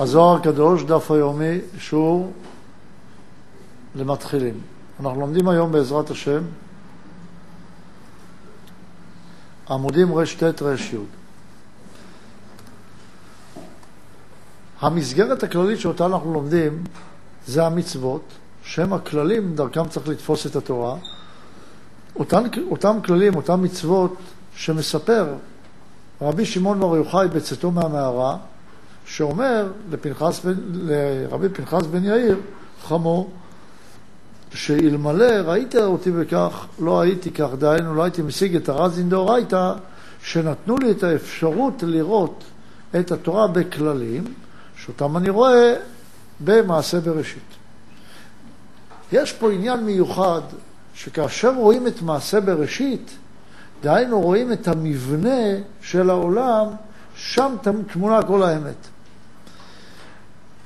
הזוהר הקדוש, דף היומי, שיעור למתחילים. אנחנו לומדים היום בעזרת השם עמודים רט ר"י. המסגרת הכללית שאותה אנחנו לומדים זה המצוות, שהם הכללים, דרכם צריך לתפוס את התורה. אותם, אותם כללים, אותם מצוות שמספר רבי שמעון בר יוחאי בצאתו מהמערה, שאומר לפנחס, לרבי פנחס בן יאיר, חמו, שאלמלא ראית אותי בכך, לא הייתי כך, דהיינו, לא הייתי משיג את הרזין דאורייתא, שנתנו לי את האפשרות לראות את התורה בכללים, שאותם אני רואה במעשה בראשית. יש פה עניין מיוחד, שכאשר רואים את מעשה בראשית, דהיינו רואים את המבנה של העולם, שם תמונה כל האמת.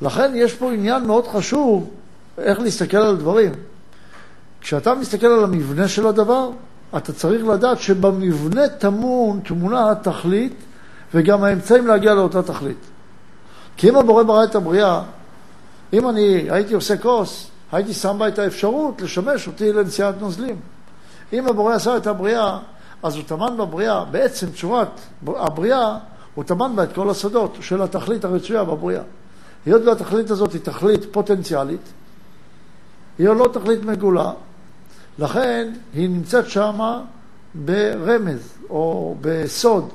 לכן יש פה עניין מאוד חשוב איך להסתכל על דברים. כשאתה מסתכל על המבנה של הדבר, אתה צריך לדעת שבמבנה טמון, תמונה התכלית וגם האמצעים להגיע לאותה תכלית. כי אם הבורא ברא את הבריאה, אם אני הייתי עושה כוס, הייתי שם בה את האפשרות לשמש אותי לנשיאת נוזלים. אם הבורא עשה את הבריאה, אז הוא טמן בבריאה, בעצם צורת הבריאה, הוא טמן בה את כל הסודות של התכלית הרצויה בבריאה. היות והתכלית הזאת היא תכלית פוטנציאלית, היא לא תכלית מגולה, לכן היא נמצאת שמה ברמז או בסוד.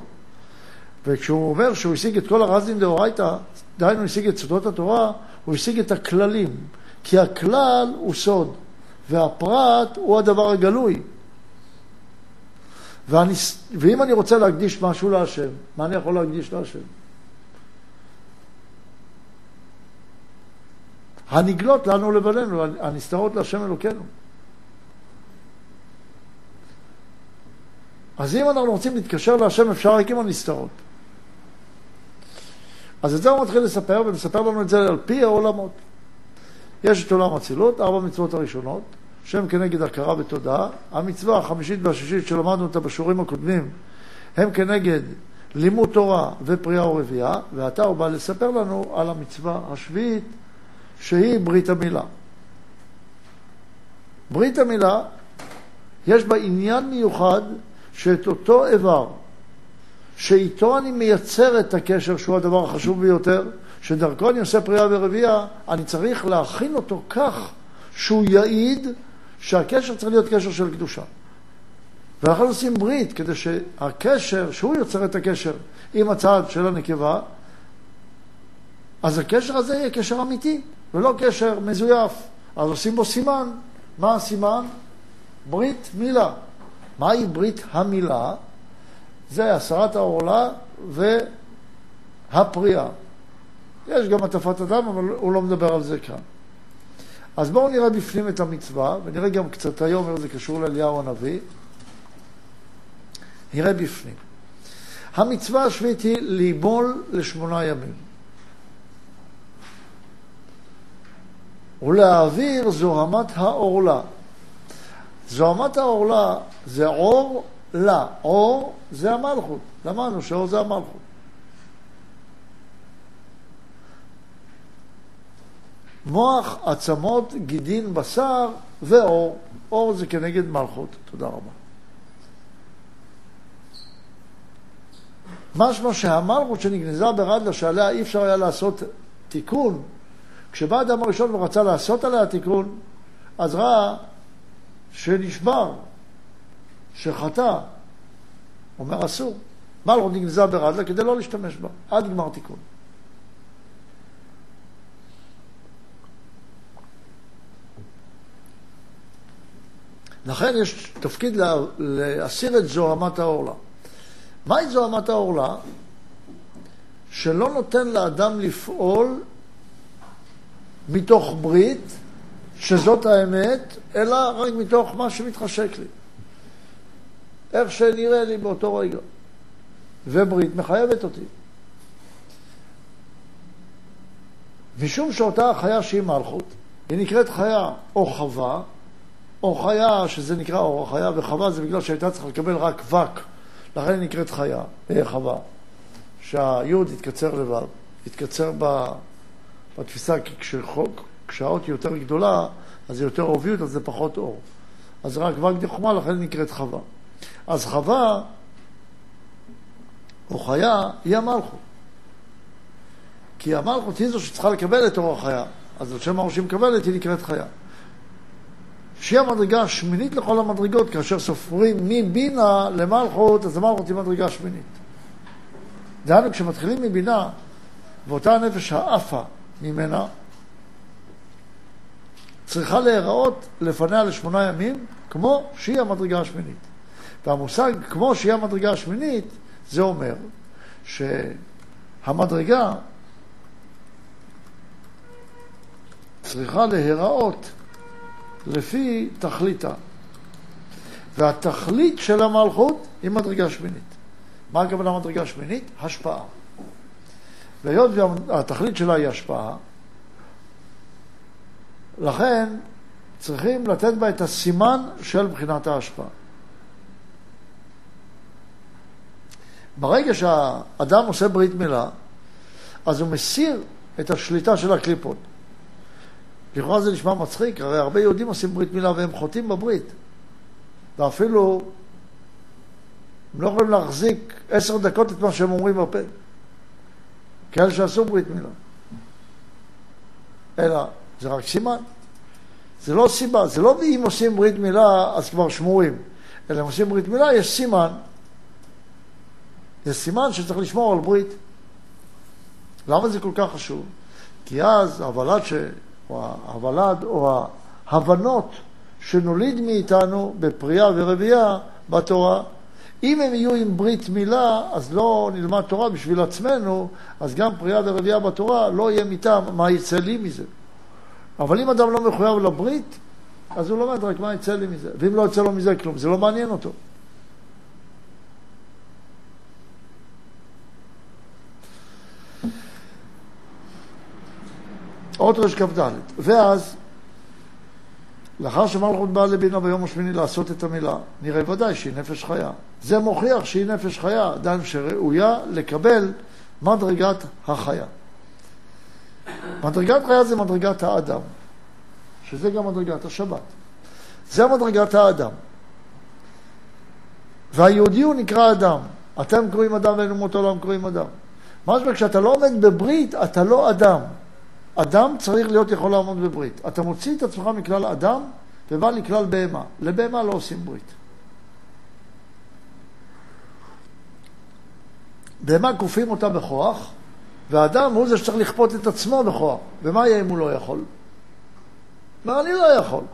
וכשהוא אומר שהוא השיג את כל הרזים דאורייתא, דהיינו השיג את סודות התורה, הוא השיג את הכללים. כי הכלל הוא סוד, והפרט הוא הדבר הגלוי. ואני, ואם אני רוצה להקדיש משהו להשם, מה אני יכול להקדיש להשם? הנגלות לנו לבנינו, הנסתרות להשם אלוקינו. אז אם אנחנו רוצים להתקשר להשם, אפשר רק עם הנסתרות. אז את זה הוא מתחיל לספר, ומספר לנו את זה על פי העולמות. יש את עולם אצילות, ארבע מצוות הראשונות, שהן כנגד הכרה ותודעה. המצווה החמישית והשישית שלמדנו אותה בשיעורים הקודמים, הם כנגד לימוד תורה ופריאה ורבייה, ועתה הוא בא לספר לנו על המצווה השביעית, שהיא ברית המילה. ברית המילה, יש בה עניין מיוחד שאת אותו איבר שאיתו אני מייצר את הקשר, שהוא הדבר החשוב ביותר, שדרכו אני עושה פריאה ורבייה, אני צריך להכין אותו כך שהוא יעיד שהקשר צריך להיות קשר של קדושה. ואנחנו עושים ברית כדי שהקשר, שהוא יוצר את הקשר עם הצד של הנקבה, אז הקשר הזה יהיה קשר אמיתי, ולא קשר מזויף. אז עושים בו סימן. מה הסימן? ברית מילה. מהי ברית המילה? זה הסרת העורלה והפריאה. יש גם הטפת אדם, אבל הוא לא מדבר על זה כאן. אז בואו נראה בפנים את המצווה, ונראה גם קצת היום איך זה קשור לאליהו הנביא. נראה בפנים. המצווה השביעית היא ליבול לשמונה ימים. ולהעביר זוהמת העורלה. זוהמת העורלה זה עור לה. עור זה המלכות. למדנו שעור זה המלכות. מוח, עצמות, גידין, בשר ואור. אור זה כנגד מלכות. תודה רבה. משמע שהמלכות שנגנזה ברדלה, שעליה אי אפשר היה לעשות תיקון, כשבא האדם הראשון ורצה לעשות עליה תיקון, אז ראה שנשבר, שחטא. אומר אסור. מלכות נגנזה ברדלה כדי לא להשתמש בה, עד גמר תיקון. לכן יש תפקיד לה, להסיר את זוהמת העורלה. מהי זוהמת העורלה? שלא נותן לאדם לפעול מתוך ברית, שזאת האמת, אלא רק מתוך מה שמתחשק לי. איך שנראה לי באותו רגע. וברית מחייבת אותי. משום שאותה חיה שהיא מלכות, היא נקראת חיה או חווה, או חיה, שזה נקרא אור החיה, וחווה זה בגלל שהייתה צריכה לקבל רק וק, לכן היא נקראת חיה, אה, חווה. שהיוד יתקצר לבב, יתקצר בתפיסה, כי כשהאות היא יותר גדולה, אז זה יותר אורביות, אז זה פחות אור. אז רק וגדי חומה, לכן נקראת חווה. אז חווה, או חיה, היא המלכות. כי המלכות היא זו שצריכה לקבל את אור החיה. אז על שם האור שהיא מקבלת, היא נקראת חיה. שהיא המדרגה השמינית לכל המדרגות, כאשר סופרים מבינה למלכות, אז המלכות היא מדרגה שמינית. דהיינו, כשמתחילים מבינה, ואותה הנפש העפה ממנה, צריכה להיראות לפניה לשמונה ימים, כמו שהיא המדרגה השמינית. והמושג כמו שהיא המדרגה השמינית, זה אומר שהמדרגה צריכה להיראות לפי תכליתה. והתכלית של המלכות היא מדרגה שמינית. מה הכוונה מדרגה שמינית? השפעה. והיות והתכלית שלה היא השפעה, לכן צריכים לתת בה את הסימן של בחינת ההשפעה. ברגע שהאדם עושה ברית מילה, אז הוא מסיר את השליטה של הקליפות. לכאורה זה נשמע מצחיק, הרי הרבה יהודים עושים ברית מילה והם חוטאים בברית. ואפילו הם לא יכולים להחזיק עשר דקות את מה שהם אומרים בפה. כאלה שעשו ברית מילה. אלא זה רק סימן. זה לא סיבה, זה לא אם עושים ברית מילה אז כבר שמורים, אלא אם עושים ברית מילה יש סימן. זה סימן שצריך לשמור על ברית. למה זה כל כך חשוב? כי אז הוולד, ש... או הוולד או ההבנות שנוליד מאיתנו בפריאה ורבייה בתורה, אם הם יהיו עם ברית מילה, אז לא נלמד תורה בשביל עצמנו, אז גם פריאה ורבייה בתורה לא יהיה מטעם מה יצא לי מזה. אבל אם אדם לא מחויב לברית, אז הוא לומד רק מה יצא לי מזה. ואם לא יצא לו מזה כלום, זה לא מעניין אותו. עוד רש כ"ד. ואז, לאחר שמלכות באה לבינה ביום השמיני לעשות את המילה, נראה ודאי שהיא נפש חיה. זה מוכיח שהיא נפש חיה, אדם שראויה לקבל מדרגת החיה. מדרגת חיה זה מדרגת האדם, שזה גם מדרגת השבת. זה מדרגת האדם. והיהודי הוא נקרא אדם. אתם קוראים אדם ואין אומות העולם קוראים אדם. משמע, כשאתה לא עומד בברית, אתה לא אדם. אדם צריך להיות יכול לעמוד בברית. אתה מוציא את עצמך מכלל אדם ובא לכלל בהמה. לבהמה לא עושים ברית. בהמה כופים אותה בכוח, והאדם הוא זה שצריך לכפות את עצמו בכוח. ומה יהיה אם הוא לא יכול? מה אני לא יכול.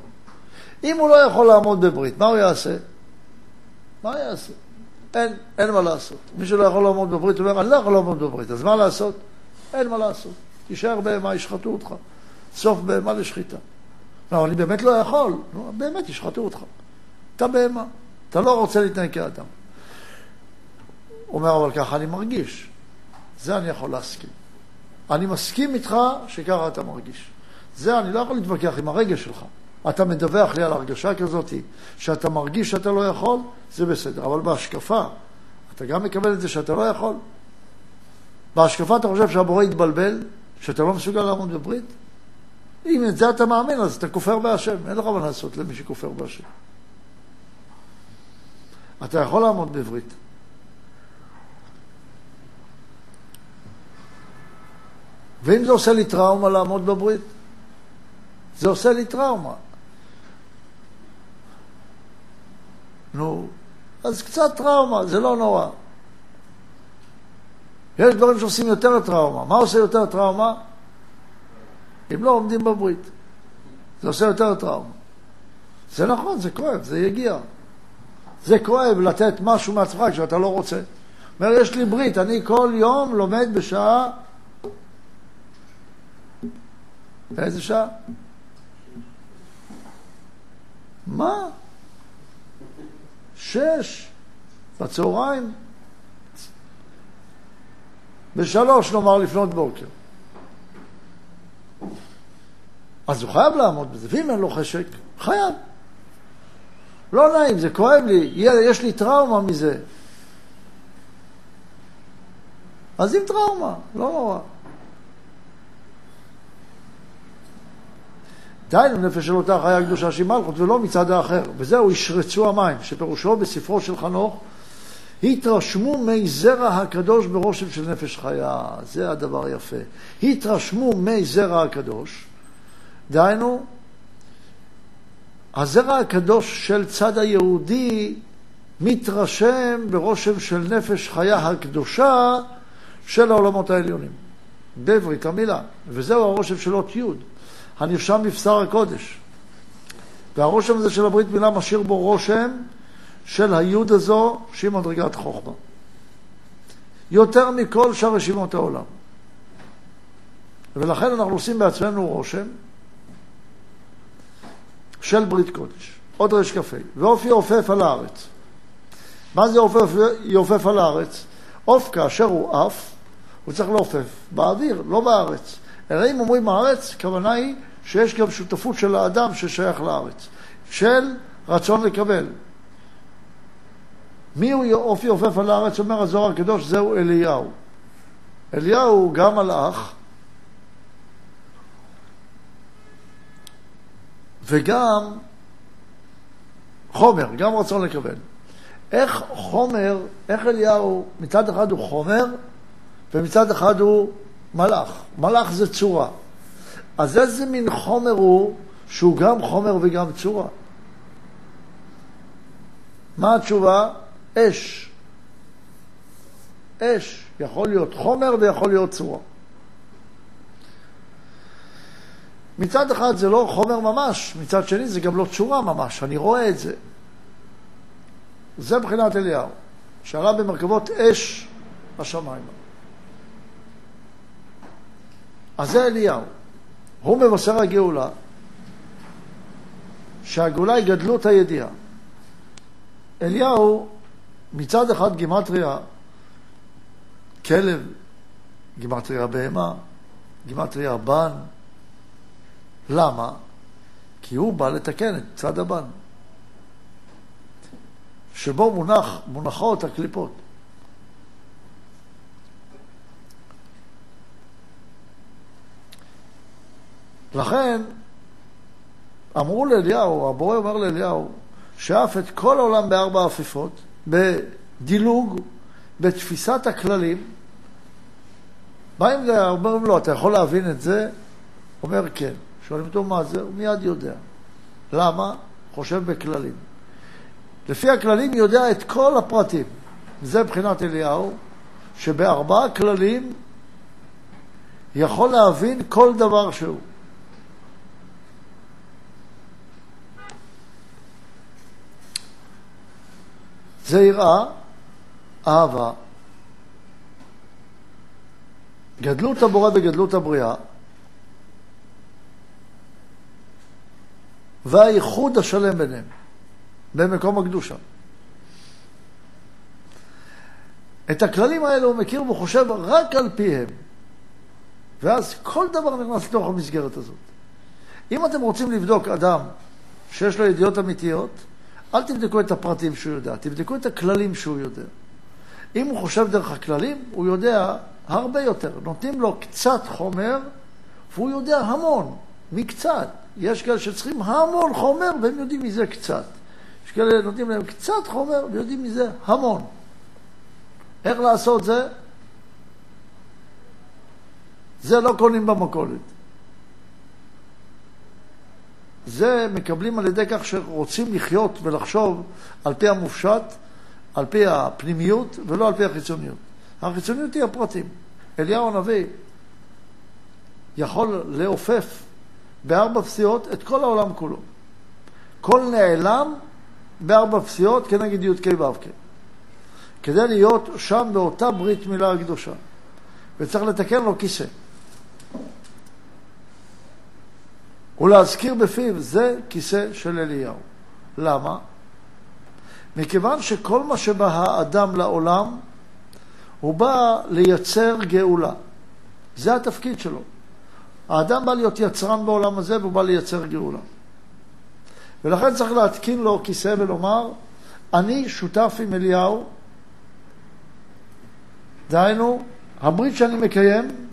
אם הוא לא יכול לעמוד בברית, מה הוא יעשה? מה הוא יעשה? אין, אין מה לעשות. מי שלא יכול לעמוד בברית, הוא אומר, אני לא יכול לעמוד בברית, אז מה לעשות? אין מה לעשות. תישאר בהמה, ישחטו אותך. סוף בהמה לשחיטה. לא, אני באמת לא יכול. נו, באמת ישחטו אותך. אתה בהמה. אתה לא רוצה להתנהג כאדם. אומר, אבל ככה אני מרגיש. זה אני יכול להסכים. אני מסכים איתך שככה אתה מרגיש. זה, אני לא יכול להתווכח עם הרגש שלך. אתה מדווח לי על הרגשה כזאת, שאתה מרגיש שאתה לא יכול, זה בסדר. אבל בהשקפה, אתה גם מקבל את זה שאתה לא יכול? בהשקפה אתה חושב שהבורא יתבלבל, שאתה לא מסוגל לעמוד בברית? אם את זה אתה מאמין, אז אתה כופר בהשם. אין לך מה לעשות למי שכופר בהשם. אתה יכול לעמוד בברית. ואם זה עושה לי טראומה לעמוד בברית, זה עושה לי טראומה. נו, אז קצת טראומה, זה לא נורא. יש דברים שעושים יותר טראומה. מה עושה יותר טראומה? אם לא עומדים בברית. זה עושה יותר טראומה. זה נכון, זה כואב, זה יגיע. זה כואב לתת משהו מעצמך כשאתה לא רוצה. אומר, יש לי ברית, אני כל יום לומד בשעה... באיזה שעה? מה? שש בצהריים? בשלוש, נאמר, לפנות בוקר. אז הוא חייב לעמוד בזה, ואם אין לו חשק, חייב. לא נעים, זה כואב לי, יש לי טראומה מזה. אז עם טראומה, לא נורא. דהיינו נפש של אותה חיה קדושה שהיא מלכות ולא מצד האחר. וזהו ישרצו המים, שפירושו בספרו של חנוך, התרשמו מי זרע הקדוש ברושם של נפש חיה. זה הדבר היפה. התרשמו מי זרע הקדוש, דהיינו, הזרע הקדוש של צד היהודי מתרשם ברושם של נפש חיה הקדושה של העולמות העליונים. בברית המילה. וזהו הרושם של אות י', הנרשם בבשר הקודש. והרושם הזה של הברית מילה משאיר בו רושם של היוד הזו, שהיא מדרגת חוכמה. יותר מכל שאר רשימות העולם. ולכן אנחנו עושים בעצמנו רושם של ברית קודש. עוד רש כ"ה. ואופי יעופף על הארץ. מה זה יעופף, יעופף על הארץ? עוף כאשר הוא עף, הוא צריך לעופף באוויר, לא בארץ. אלא אם אומרים הארץ, הכוונה היא שיש גם שותפות של האדם ששייך לארץ, של רצון לקבל. מי הוא אופי עופף על הארץ? אומר הזוהר הקדוש, זהו אליהו. אליהו גם מלאך, וגם חומר, גם רצון לקבל. איך חומר, איך אליהו, מצד אחד הוא חומר, ומצד אחד הוא מלאך. מלאך זה צורה. אז איזה מין חומר הוא, שהוא גם חומר וגם צורה? מה התשובה? אש. אש. יכול להיות חומר ויכול להיות צורה. מצד אחד זה לא חומר ממש, מצד שני זה גם לא צורה ממש, אני רואה את זה. זה מבחינת אליהו, שעלה במרכבות אש השמיים. אז זה אליהו. הוא מבשר הגאולה, שהגאולה היא גדלות הידיעה. אליהו, מצד אחד גימטריה כלב, גימטריה בהמה, גימטריה בן. למה? כי הוא בא לתקן את צד הבן, שבו מונח, מונחות הקליפות. לכן אמרו לאליהו, הבורא אומר לאליהו, שאף את כל העולם בארבע עפיפות, בדילוג, בתפיסת הכללים. באים ואומרים לו, אתה יכול להבין את זה? אומר כן. שואלים אותו מה זה, הוא מיד יודע. למה? חושב בכללים. לפי הכללים יודע את כל הפרטים. זה מבחינת אליהו, שבארבעה כללים יכול להבין כל דבר שהוא. זה יראה, אהבה, גדלות הבורא וגדלות הבריאה, והייחוד השלם ביניהם, במקום הקדושה. את הכללים האלה הוא מכיר וחושב רק על פיהם. ואז כל דבר נכנס לתוך המסגרת הזאת. אם אתם רוצים לבדוק אדם שיש לו ידיעות אמיתיות, אל תבדקו את הפרטים שהוא יודע, תבדקו את הכללים שהוא יודע. אם הוא חושב דרך הכללים, הוא יודע הרבה יותר. נותנים לו קצת חומר, והוא יודע המון, מקצת. יש כאלה שצריכים המון חומר, והם יודעים מזה קצת. יש כאלה נותנים להם קצת חומר, ויודעים מזה המון. איך לעשות זה? זה לא קונים במכולת. זה מקבלים על ידי כך שרוצים לחיות ולחשוב על פי המופשט, על פי הפנימיות ולא על פי החיצוניות. החיצוניות היא הפרטים. אליהו הנביא יכול לעופף בארבע פסיעות את כל העולם כולו. כל נעלם בארבע פסיעות כנגד י"ק ו"ק. כדי להיות שם באותה ברית מילה הקדושה. וצריך לתקן לו כיסא. ולהזכיר בפיו, זה כיסא של אליהו. למה? מכיוון שכל מה שבא האדם לעולם, הוא בא לייצר גאולה. זה התפקיד שלו. האדם בא להיות יצרן בעולם הזה והוא בא לייצר גאולה. ולכן צריך להתקין לו כיסא ולומר, אני שותף עם אליהו, דהיינו, הברית שאני מקיים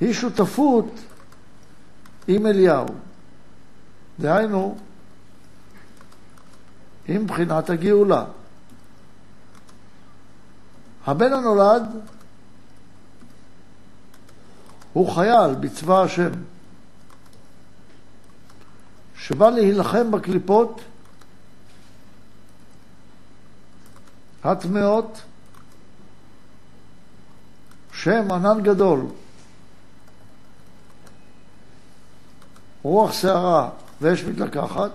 היא שותפות עם אליהו. דהיינו, עם בחינת הגאולה. הבן הנולד הוא חייל בצבא השם, שבא להילחם בקליפות הטמעות, שם ענן גדול, רוח שערה ואש מתלקחת,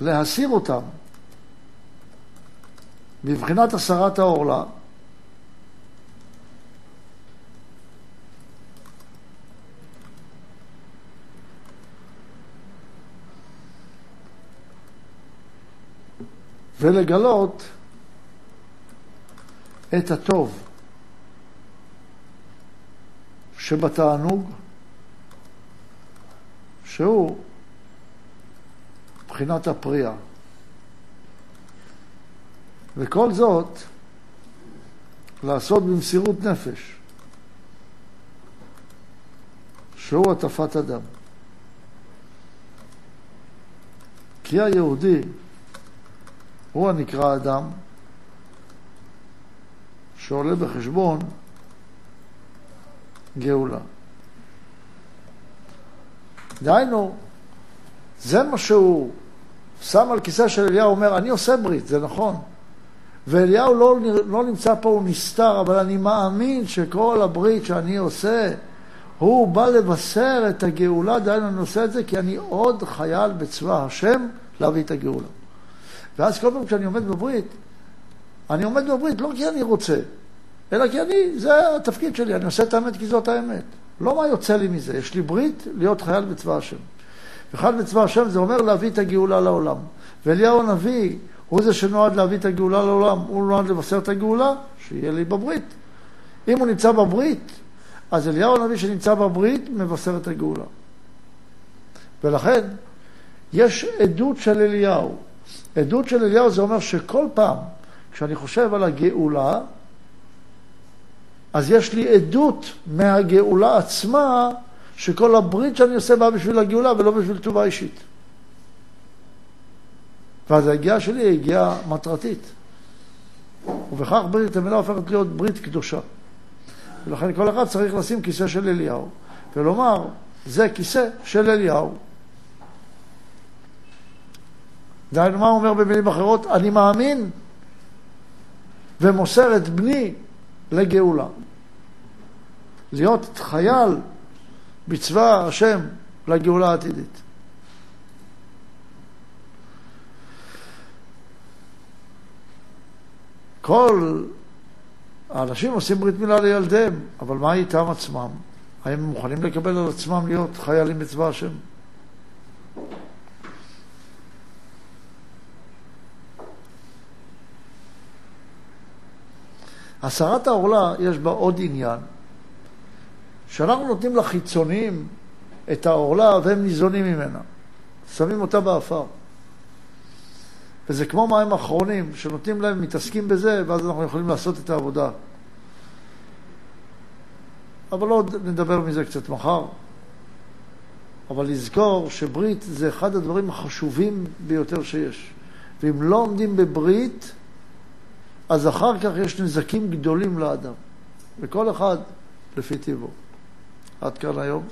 להסיר אותם מבחינת הסרת העורלה, ולגלות את הטוב שבתענוג, שהוא מבחינת הפריאה. וכל זאת לעשות במסירות נפש, שהוא הטפת אדם. כי היהודי הוא הנקרא אדם שעולה בחשבון גאולה. דהיינו, זה מה שהוא שם על כיסא של אליהו, אומר, אני עושה ברית, זה נכון. ואליהו לא, לא נמצא פה, הוא נסתר, אבל אני מאמין שכל הברית שאני עושה, הוא בא לבשר את הגאולה, דהיינו אני עושה את זה כי אני עוד חייל בצבא השם להביא את הגאולה. ואז כל פעם כשאני עומד בברית, אני עומד בברית לא כי אני רוצה, אלא כי אני, זה התפקיד שלי, אני עושה את האמת כי זאת האמת. לא מה יוצא לי מזה, יש לי ברית להיות חייל בצבא השם. וחייל בצבא השם זה אומר להביא את הגאולה לעולם. ואליהו הנביא הוא זה שנועד להביא את הגאולה לעולם, הוא נועד לבשר את הגאולה, שיהיה לי בברית. אם הוא נמצא בברית, אז אליהו הנביא שנמצא בברית מבשר את הגאולה. ולכן, יש עדות של אליהו. עדות של אליהו זה אומר שכל פעם כשאני חושב על הגאולה, אז יש לי עדות מהגאולה עצמה, שכל הברית שאני עושה באה בשביל הגאולה ולא בשביל טובה אישית. ואז היגיעה שלי היא הגיעה מטרתית. ובכך ברית המילה הופכת להיות ברית קדושה. ולכן כל אחד צריך לשים כיסא של אליהו, ולומר, זה כיסא של אליהו. דהיינו, מה הוא אומר במילים אחרות? אני מאמין ומוסר את בני לגאולה. להיות חייל בצבא השם לגאולה העתידית. כל האנשים עושים ברית מילה לילדיהם, אבל מה איתם עצמם? האם הם מוכנים לקבל על עצמם להיות חיילים בצבא השם? הסרת העורלה יש בה עוד עניין, שאנחנו נותנים לחיצוניים את העורלה והם ניזונים ממנה. שמים אותה באפר. וזה כמו מים אחרונים, שנותנים להם, מתעסקים בזה, ואז אנחנו יכולים לעשות את העבודה. אבל עוד נדבר מזה קצת מחר. אבל לזכור שברית זה אחד הדברים החשובים ביותר שיש. ואם לא עומדים בברית, אז אחר כך יש נזקים גדולים לאדם. וכל אחד לפי טיבו. עד כאן היום.